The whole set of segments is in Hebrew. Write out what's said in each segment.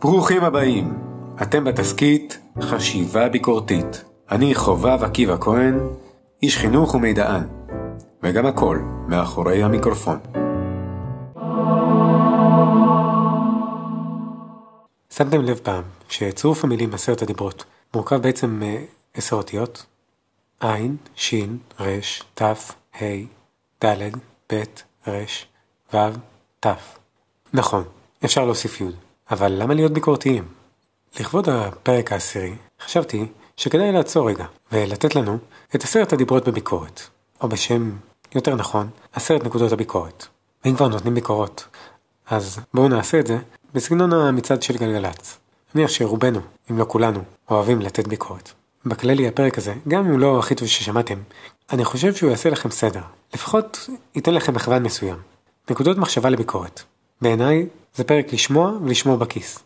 ברוכים הבאים, אתם בתסכית חשיבה ביקורתית. אני חובב עקיבא כהן, איש חינוך ומידען, וגם הכל מאחורי המיקרופון. שמתם לב פעם שצירוף המילים עשרת הדיברות מורכב בעצם מעשר אותיות? עין, שין, רש, תף, ה', ד', ב', רש, ו', ת'. נכון, אפשר להוסיף י'. אבל למה להיות ביקורתיים? לכבוד הפרק העשירי, חשבתי שכדאי לעצור רגע ולתת לנו את עשרת הדיברות בביקורת, או בשם יותר נכון, עשרת נקודות הביקורת. ואם כבר נותנים ביקורות, אז בואו נעשה את זה בסגנון המצעד של גלגלצ. נניח שרובנו, אם לא כולנו, אוהבים לתת ביקורת. בכללי הפרק הזה, גם אם הוא לא הכי טוב ששמעתם, אני חושב שהוא יעשה לכם סדר. לפחות ייתן לכם מכוון מסוים. נקודות מחשבה לביקורת. בעיניי זה פרק לשמוע ולשמור בכיס.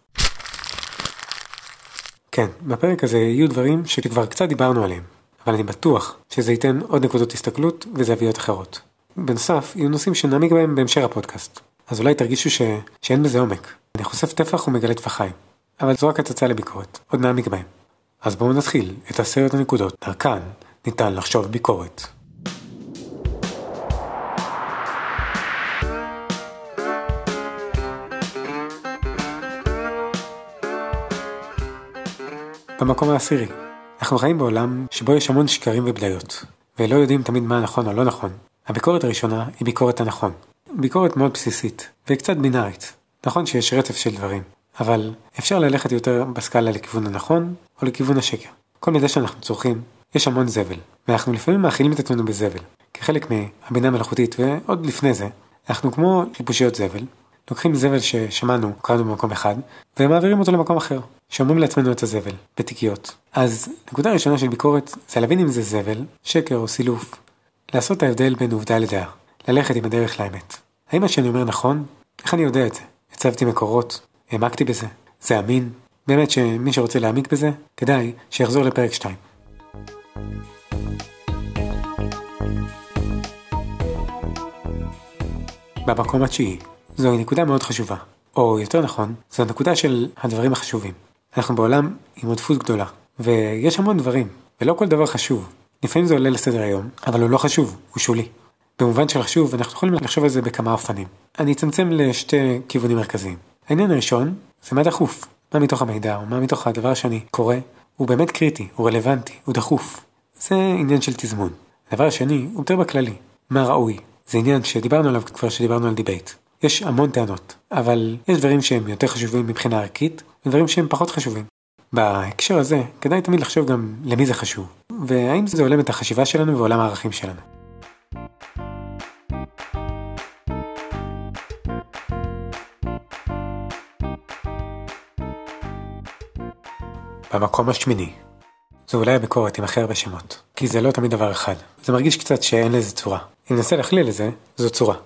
כן, בפרק הזה יהיו דברים שכבר קצת דיברנו עליהם, אבל אני בטוח שזה ייתן עוד נקודות הסתכלות וזוויות אחרות. בנוסף, יהיו נושאים שנעמיק בהם בהמשך הפודקאסט, אז אולי תרגישו ש... שאין בזה עומק. אני חושף טפח ומגלה טפחיים, אבל זו רק הצצה לביקורת, עוד נעמיק בהם. אז בואו נתחיל את עשרת הנקודות, דרכן ניתן לחשוב ביקורת. במקום העשירי. אנחנו חיים בעולם שבו יש המון שקרים ובדיות, ולא יודעים תמיד מה נכון או לא נכון. הביקורת הראשונה היא ביקורת הנכון. ביקורת מאוד בסיסית, וקצת בינארית. נכון שיש רצף של דברים, אבל אפשר ללכת יותר בסקאלה לכיוון הנכון, או לכיוון השקר. כל מידע שאנחנו צורכים, יש המון זבל, ואנחנו לפעמים מאכילים את עצמנו בזבל. כחלק מהבינה המלאכותית, ועוד לפני זה, אנחנו כמו חיפושיות זבל, לוקחים זבל ששמענו, קראנו במקום אחד, ומעבירים אותו למקום אחר. שומרים לעצמנו את הזבל, בתיקיות. אז נקודה ראשונה של ביקורת זה להבין אם זה זבל, שקר או סילוף. לעשות את ההבדל בין עובדה לדעה. ללכת עם הדרך לאמת. האם מה שאני אומר נכון? איך אני יודע את זה? הצבתי מקורות? העמקתי בזה? זה אמין? באמת שמי שרוצה להעמיק בזה, כדאי שיחזור לפרק 2. במקום התשיעי, זוהי נקודה מאוד חשובה. או יותר נכון, זו הנקודה של הדברים החשובים. אנחנו בעולם עם עודפות גדולה, ויש המון דברים, ולא כל דבר חשוב. לפעמים זה עולה לסדר היום, אבל הוא לא חשוב, הוא שולי. במובן של חשוב, אנחנו יכולים לחשוב על זה בכמה אופנים. אני אצמצם לשתי כיוונים מרכזיים. העניין הראשון, זה מה דחוף. מה מתוך המידע, או מה מתוך הדבר שאני קורא, הוא באמת קריטי, הוא רלוונטי, הוא דחוף. זה עניין של תזמון. הדבר השני, הוא יותר בכללי. מה ראוי? זה עניין שדיברנו עליו כבר שדיברנו על דיבייט. יש המון טענות, אבל יש דברים שהם יותר חשובים מבחינה ערכית, ודברים שהם פחות חשובים. בהקשר הזה, כדאי תמיד לחשוב גם למי זה חשוב, והאם זה הולם את החשיבה שלנו ועולם הערכים שלנו. במקום השמיני. זו אולי הביקורת עם הכי הרבה שמות, כי זה לא תמיד דבר אחד. זה מרגיש קצת שאין לזה צורה. אם ננסה להכליל לזה, זו צורה.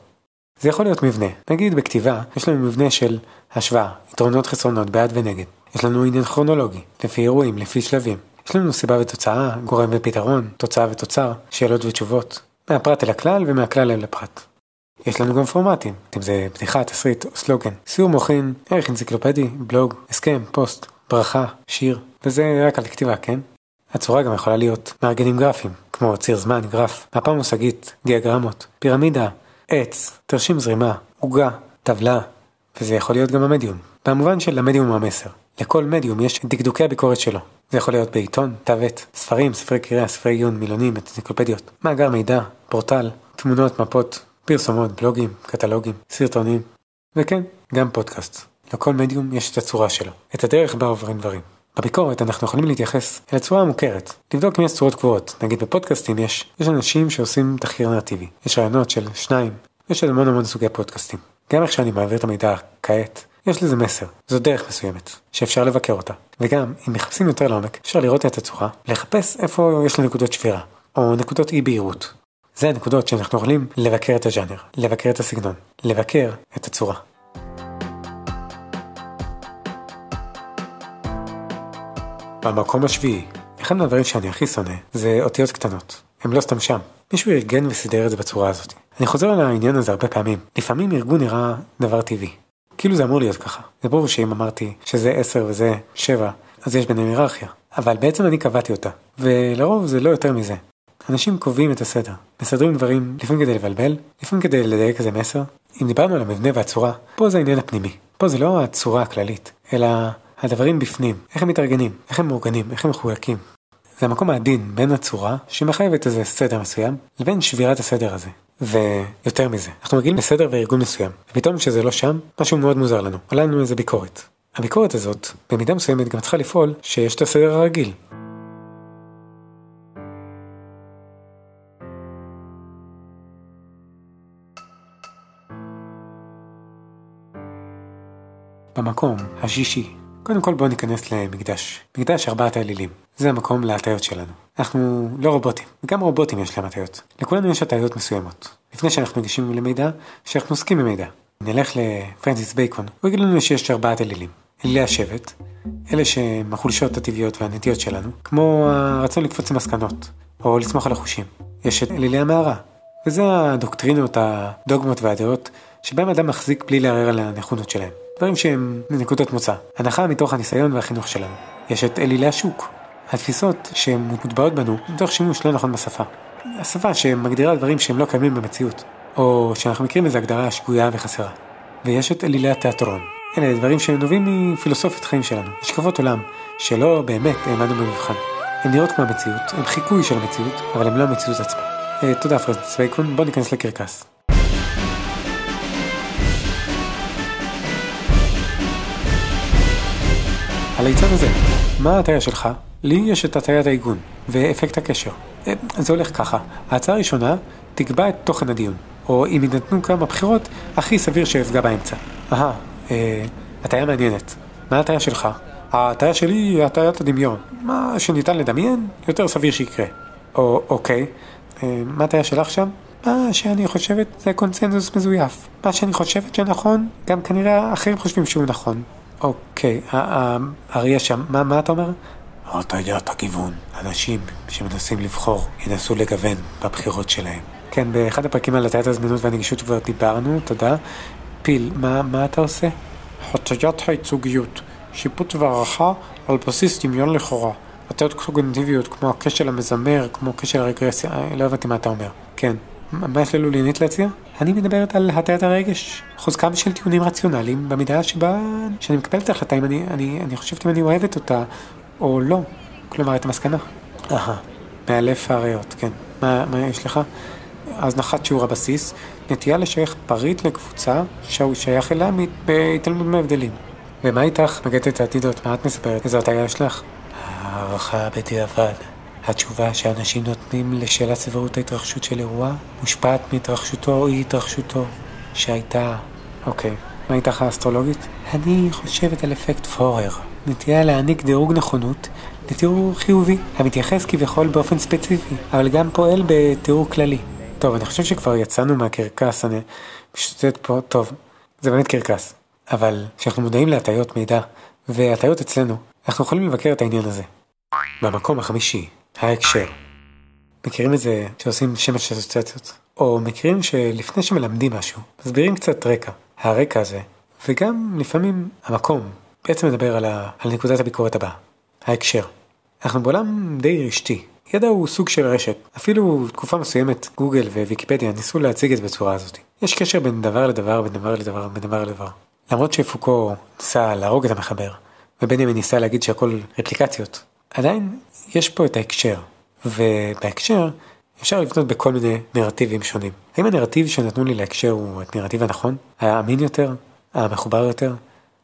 זה יכול להיות מבנה. נגיד בכתיבה, יש לנו מבנה של השוואה, יתרונות חסרונות, בעד ונגד. יש לנו עניין כרונולוגי, לפי אירועים, לפי שלבים. יש לנו סיבה ותוצאה, גורם ופתרון, תוצאה ותוצר, שאלות ותשובות. מהפרט אל הכלל ומהכלל אל הפרט. יש לנו גם פורמטים, אם זה בדיחה, תסריט או סלוגן, סיור מוחין, ערך אנציקלופדי, בלוג, הסכם, פוסט, ברכה, שיר, וזה רק על כתיבה, כן? הצורה גם יכולה להיות מארגנים גרפיים, כמו ציר זמן, גרף, מפה מושגית, דיאגרמות, פירמידה, עץ, תרשים זרימה, עוגה, טבלה, וזה יכול להיות גם המדיום, במובן של המדיום הוא המסר. לכל מדיום יש דקדוקי הביקורת שלו. זה יכול להיות בעיתון, תו עת, ספרים, ספרי קריאה, ספרי עיון, מילונים, אנציקלופדיות, מאגר מידע, פורטל, תמונות, מפות, פרסומות, בלוגים, קטלוגים, סרטונים, וכן, גם פודקאסט. לכל מדיום יש את הצורה שלו, את הדרך בה עוברים דברים. בביקורת אנחנו יכולים להתייחס אל הצורה המוכרת, לבדוק אם יש צורות קבועות, נגיד בפודקאסטים יש, יש אנשים שעושים תחקיר נרטיבי, יש רעיונות של שניים, יש המון המון סוגי פודקאסטים. גם איך שאני מעביר את המידע כעת, יש לזה מסר, זו דרך מסוימת, שאפשר לבקר אותה. וגם, אם מחפשים יותר לעומק, אפשר לראות את הצורה, לחפש איפה יש לו נקודות שבירה, או נקודות אי בהירות. זה הנקודות שאנחנו יכולים לבקר את הז'אנר, לבקר את הסגנון, לבקר את הצורה. במקום השביעי, אחד מהדברים שאני הכי שונא זה אותיות קטנות. הם לא סתם שם. מישהו ארגן וסידר את זה בצורה הזאת. אני חוזר על העניין הזה הרבה פעמים. לפעמים ארגון נראה דבר טבעי. כאילו זה אמור להיות ככה. זה ברור שאם אמרתי שזה 10 וזה 7, אז יש ביניהם היררכיה. אבל בעצם אני קבעתי אותה, ולרוב זה לא יותר מזה. אנשים קובעים את הסדר, מסדרים דברים לפעמים כדי לבלבל, לפעמים כדי לדייק איזה מסר. אם דיברנו על המבנה והצורה, פה זה העניין הפנימי. פה זה לא הצורה הכללית, אלא הדברים בפנים, איך הם מתארגנים, איך הם מאורגנים, איך הם מחויקים. זה המקום העדין בין הצורה, שמחייבת איזה סדר מסוים, לבין שבירת הסדר הזה. ויותר מזה, אנחנו מגיעים לסדר וארגון מסוים, ופתאום כשזה לא שם, משהו מאוד מוזר לנו, עולה לנו איזה ביקורת. הביקורת הזאת, במידה מסוימת גם צריכה לפעול שיש את הסדר הרגיל. במקום השישי, קודם כל בואו ניכנס למקדש. מקדש ארבעת האלילים. זה המקום להטיות שלנו. אנחנו לא רובוטים, וגם רובוטים יש להם הטיות. לכולנו יש הטיות מסוימות. לפני שאנחנו מגישים למידע, שאנחנו עוסקים במידע. נלך לפרנסיס בייקון, הוא יגיד לנו שיש ארבעת אלילים. אלילי השבט, אלה שהם החולשות הטבעיות והנטיות שלנו, כמו הרצון לקפוץ למסקנות, או לסמוך על החושים. יש את אלילי המערה, וזה הדוקטרינות, הדוגמות והדעות, שבהם אדם מחזיק בלי לערער על הנכונות שלהם. דברים שהם נקודות מוצא. הנחה מתוך הניסיון והחינוך שלנו. יש את אלילי השוק, התפיסות שהן מוטבעות בנו מתוך שימוש לא נכון בשפה. השפה שמגדירה דברים שהם לא קיימים במציאות, או שאנחנו מכירים איזו הגדרה שגויה וחסרה. ויש את אלילי התיאטרון. אלה דברים שהם נובעים מפילוסופית חיים שלנו, השקפות עולם, שלא באמת העמדנו במבחן. הן נראות כמו המציאות, הן חיקוי של המציאות, אבל הן לא המציאות עצמה. אה, תודה פרנסיס בייקון, בוא ניכנס לקרקס. הליצן הזה, מה ההטיה שלך? לי יש את הטיית העיגון ואפקט הקשר. אה, זה הולך ככה, ההצעה הראשונה תקבע את תוכן הדיון, או אם יינתנו כמה בחירות, הכי סביר שיפגע באמצע. אהה, אה, הטיה מעניינת. מה ההטיה שלך? ההטיה שלי היא הטיית הדמיון. מה שניתן לדמיין, יותר סביר שיקרה. או, אוקיי, אה, מה ההטיה שלך שם? מה שאני חושבת זה קונצנזוס מזויף. מה שאני חושבת שנכון, גם כנראה אחרים חושבים שהוא נכון. אוקיי, האריה שם, מה, מה אתה אומר? הטיית הכיוון. אנשים שמנסים לבחור ינסו לגוון בבחירות שלהם. כן, באחד הפרקים על הטיית הזמינות והנגישות כבר דיברנו, תודה. פיל, מה, מה אתה עושה? הטיית הייצוגיות, שיפוט והערכה על בסיס דמיון לכאורה. הטיות קוגנטיביות כמו הכשל המזמר, כמו כשל הרגרסיה, אה, לא הבנתי מה אתה אומר. כן. מה יש ללולינית להציע? אני מדברת על הטיית הרגש, חוזקם של טיעונים רציונליים במידה שבה שאני מקבל את ההחלטה אם אני, אני, אני חושבת אם אני אוהבת אותה או לא, כלומר את המסקנה. אהה, מאלף הריאות, כן. מה, מה יש לך? הזנחת שיעור הבסיס, נטייה לשייך פריט לקבוצה שהוא שייך אליה בהתעלמות מהבדלים. ומה איתך, מגדת העתידות, מה את מספרת? איזו הטעיה יש לך? הערכה בדיעבד. התשובה שאנשים נותנים לשאלת סבירות ההתרחשות של אירוע מושפעת מהתרחשותו או אי התרחשותו שהייתה. אוקיי, מה איתך האסטרולוגית? אני חושבת על אפקט פורר. נטייה להעניק דירוג נכונות לתיאור חיובי, המתייחס כביכול באופן ספציפי, אבל גם פועל בתיאור כללי. טוב, אני חושב שכבר יצאנו מהקרקס, אני משתתף פה, טוב, זה באמת קרקס. אבל כשאנחנו מודעים להטיות מידע והטיות אצלנו, אנחנו יכולים לבקר את העניין הזה. במקום החמישי, ההקשר. מכירים את זה שעושים שמש אסוציאציות? או מכירים שלפני שמלמדים משהו, מסבירים קצת רקע. הרקע הזה, וגם לפעמים המקום, בעצם מדבר על, ה... על נקודת הביקורת הבאה. ההקשר. אנחנו בעולם די רשתי. ידע הוא סוג של רשת. אפילו תקופה מסוימת גוגל וויקיפדיה ניסו להציג את זה בצורה הזאת. יש קשר בין דבר לדבר, בין דבר לדבר, בין דבר לדבר. למרות שפוקו ניסה להרוג את המחבר, ובנימין ניסה להגיד שהכל רפליקציות, עדיין יש פה את ההקשר, ובהקשר אפשר לבנות בכל מיני נרטיבים שונים. האם הנרטיב שנתנו לי להקשר הוא הנרטיב הנכון? האמין יותר? המחובר יותר?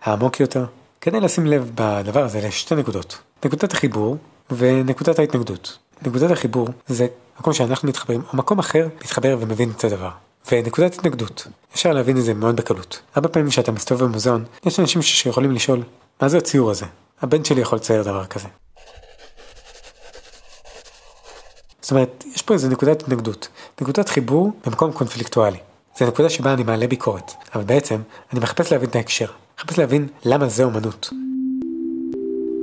העמוק יותר? כדי לשים לב בדבר הזה לשתי נקודות. נקודת החיבור ונקודת ההתנגדות. נקודת החיבור זה מקום שאנחנו מתחברים, או מקום אחר מתחבר ומבין את הדבר. ונקודת התנגדות, אפשר להבין את זה מאוד בקלות. הרבה פעמים כשאתה מסתובב במוזיאון, יש אנשים שיכולים לשאול, מה זה הציור הזה? הבן שלי יכול לצייר דבר כזה. זאת אומרת, יש פה איזה נקודת התנגדות, נקודת חיבור במקום קונפליקטואלי. זה נקודה שבה אני מעלה ביקורת, אבל בעצם אני מחפש להבין את ההקשר, מחפש להבין למה זה אומנות.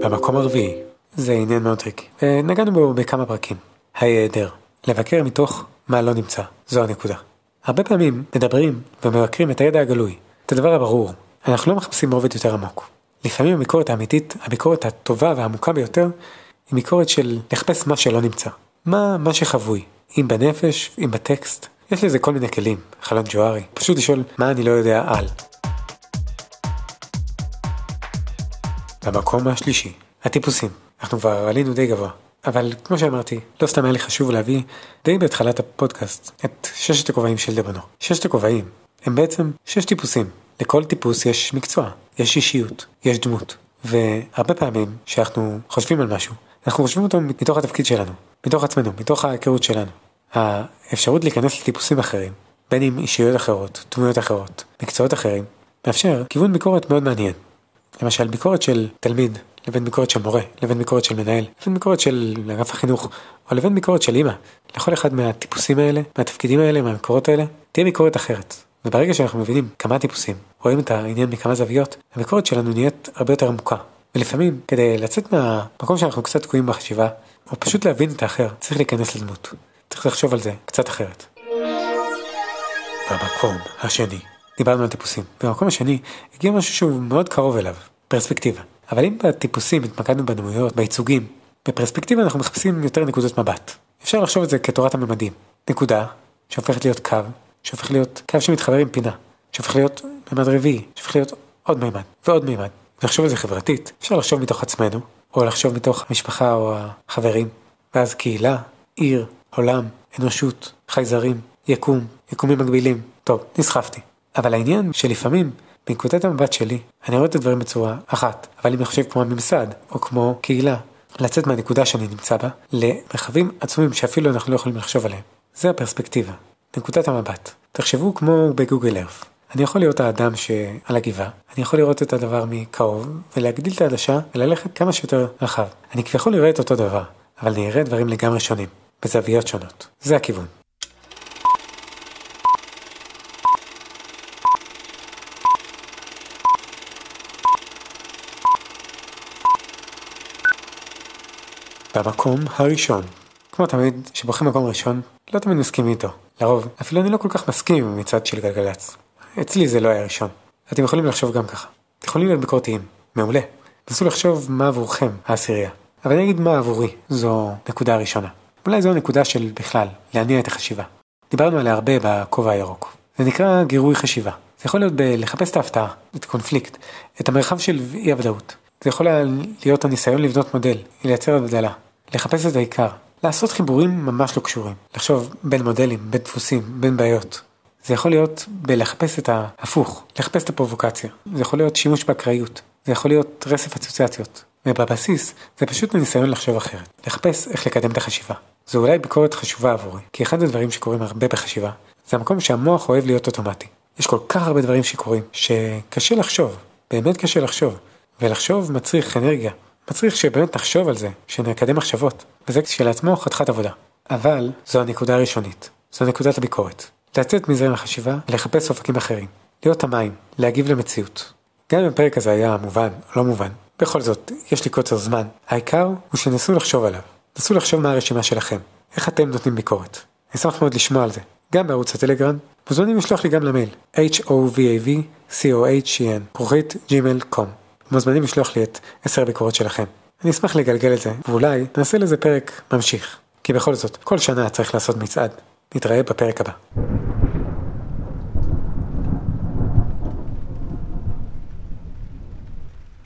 במקום הרביעי, זה עניין מאוד טריקי, ונגענו בו בכמה פרקים. ההיעדר, לבקר מתוך מה לא נמצא, זו הנקודה. הרבה פעמים מדברים ומבקרים את הידע הגלוי, את הדבר הברור, אנחנו לא מחפשים רובד יותר עמוק. לפעמים הביקורת האמיתית, הביקורת הטובה והעמוקה ביותר, היא ביקורת של לחפש מה שלא נמצא. מה, מה שחבוי, אם בנפש, אם בטקסט. יש לזה כל מיני כלים, חלון ג'וארי. פשוט לשאול מה אני לא יודע על. במקום השלישי, הטיפוסים. אנחנו כבר עלינו די גבוה. אבל כמו שאמרתי, לא סתם היה לי חשוב להביא די בהתחלת הפודקאסט את ששת הכובעים של דבנו. ששת הכובעים הם בעצם שש טיפוסים. לכל טיפוס יש מקצוע, יש אישיות, יש דמות. והרבה פעמים שאנחנו חושבים על משהו, אנחנו חושבים אותו מתוך התפקיד שלנו, מתוך עצמנו, מתוך ההיכרות שלנו. האפשרות להיכנס לטיפוסים אחרים, בין אם אישיות אחרות, דמויות אחרות, מקצועות אחרים, מאפשר כיוון ביקורת מאוד מעניין. למשל ביקורת של תלמיד לבין ביקורת של מורה, לבין ביקורת של מנהל, לבין ביקורת של אגף החינוך, או לבין ביקורת של אימא. לכל אחד מהטיפוסים האלה, מהתפקידים האלה, מהמקורות האלה, תהיה ביקורת אחרת. וברגע שאנחנו מבינים כמה טיפוסים, רואים את העניין מכמה זוויות, הביקורת שלנו נהיית הרבה יותר עמוקה. ולפעמים, כדי לצאת מהמקום שאנחנו קצת תקועים בחשיבה, או פשוט להבין את האחר, צריך להיכנס לדמות. צריך לחשוב על זה קצת אחרת. במקום השני, דיברנו על טיפוסים. במקום השני, הגיע משהו שהוא מאוד קרוב אליו, פרספקטיבה. אבל אם בטיפוסים התמקדנו בדמויות, בייצוגים, בפרספקטיבה אנחנו מחפשים יותר נקודות מבט. אפשר לחשוב על זה כתורת הממדים. נקודה שהופכת להיות קו, שהופך להיות קו שמתחבר עם פינה, שהופך להיות ממד רביעי, שהופך להיות עוד מימד ועוד מימד. לחשוב על זה חברתית, אפשר לחשוב מתוך עצמנו, או לחשוב מתוך המשפחה או החברים, ואז קהילה, עיר, עולם, אנושות, חייזרים, יקום, יקומים מקבילים. טוב, נסחפתי. אבל העניין שלפעמים, בנקודת המבט שלי, אני רואה את הדברים בצורה אחת, אבל אם אני כמו הממסד, או כמו קהילה, לצאת מהנקודה שאני נמצא בה, למרחבים עצומים שאפילו אנחנו לא יכולים לחשוב עליהם. זה הפרספקטיבה, נקודת המבט. תחשבו כמו בגוגל ארף. אני יכול להיות האדם שעל הגבעה, אני יכול לראות את הדבר מקרוב, ולהגדיל את העדשה וללכת כמה שיותר רחב. אני כביכול אראה את אותו דבר, אבל אני אראה דברים לגמרי שונים, בזוויות שונות. זה הכיוון. במקום הראשון. כמו תמיד, כשבוחרים מקום ראשון, לא תמיד מסכים איתו. לרוב, אפילו אני לא כל כך מסכים עם מצעד של גלגלצ. אצלי זה לא היה ראשון. אתם יכולים לחשוב גם ככה. אתם יכולים להיות ביקורתיים. מעולה. נסו לחשוב מה עבורכם העשירייה. אבל אני אגיד מה עבורי, זו נקודה ראשונה. אולי זו הנקודה של בכלל, להניע את החשיבה. דיברנו עליה הרבה בכובע הירוק. זה נקרא גירוי חשיבה. זה יכול להיות בלחפש את ההפתעה, את הקונפליקט, את המרחב של אי הוודאות. זה יכול להיות הניסיון לבנות מודל, לייצר הבדלה, לחפש את העיקר, לעשות חיבורים ממש לא קשורים, לחשוב בין מודלים, בין דפוסים, בין בעיות. זה יכול להיות בלחפש את ההפוך, לחפש את הפרובוקציה. זה יכול להיות שימוש באקראיות, זה יכול להיות רצף אסוציאציות. ובבסיס זה פשוט ניסיון לחשוב אחרת, לחפש איך לקדם את החשיבה. זו אולי ביקורת חשובה עבורי, כי אחד הדברים שקורים הרבה בחשיבה, זה המקום שהמוח אוהב להיות אוטומטי. יש כל כך הרבה דברים שקורים, שקשה לחשוב, באמת קשה לחשוב. ולחשוב מצריך אנרגיה, מצריך שבאמת נחשוב על זה, שנקדם מחשבות, וזה כשלעצמו חתיכת עבודה. אבל זו הנקודה הראשונית, זו נקודת הביקורת. לצאת מזרם החשיבה ולחפש אופקים אחרים. להיות המים, להגיב למציאות. גם אם הפרק הזה היה מובן או לא מובן, בכל זאת, יש לי קוצר זמן. העיקר הוא שנסו לחשוב עליו. נסו לחשוב מה הרשימה שלכם. איך אתם נותנים ביקורת. אני אשמח מאוד לשמוע על זה. גם בערוץ הטלגרם, מוזמנים לשלוח לי גם למייל h-o-v-a-v-c-o-h-e-n פרוחית gmail.com מוזמנים לשלוח לי את עשר הביקורות שלכם. אני אשמח לגלגל את זה, ואולי נעשה לזה פרק ממשיך. כי בכל זאת, כל שנה צריך לעשות מצעד. נתראה בפרק הבא.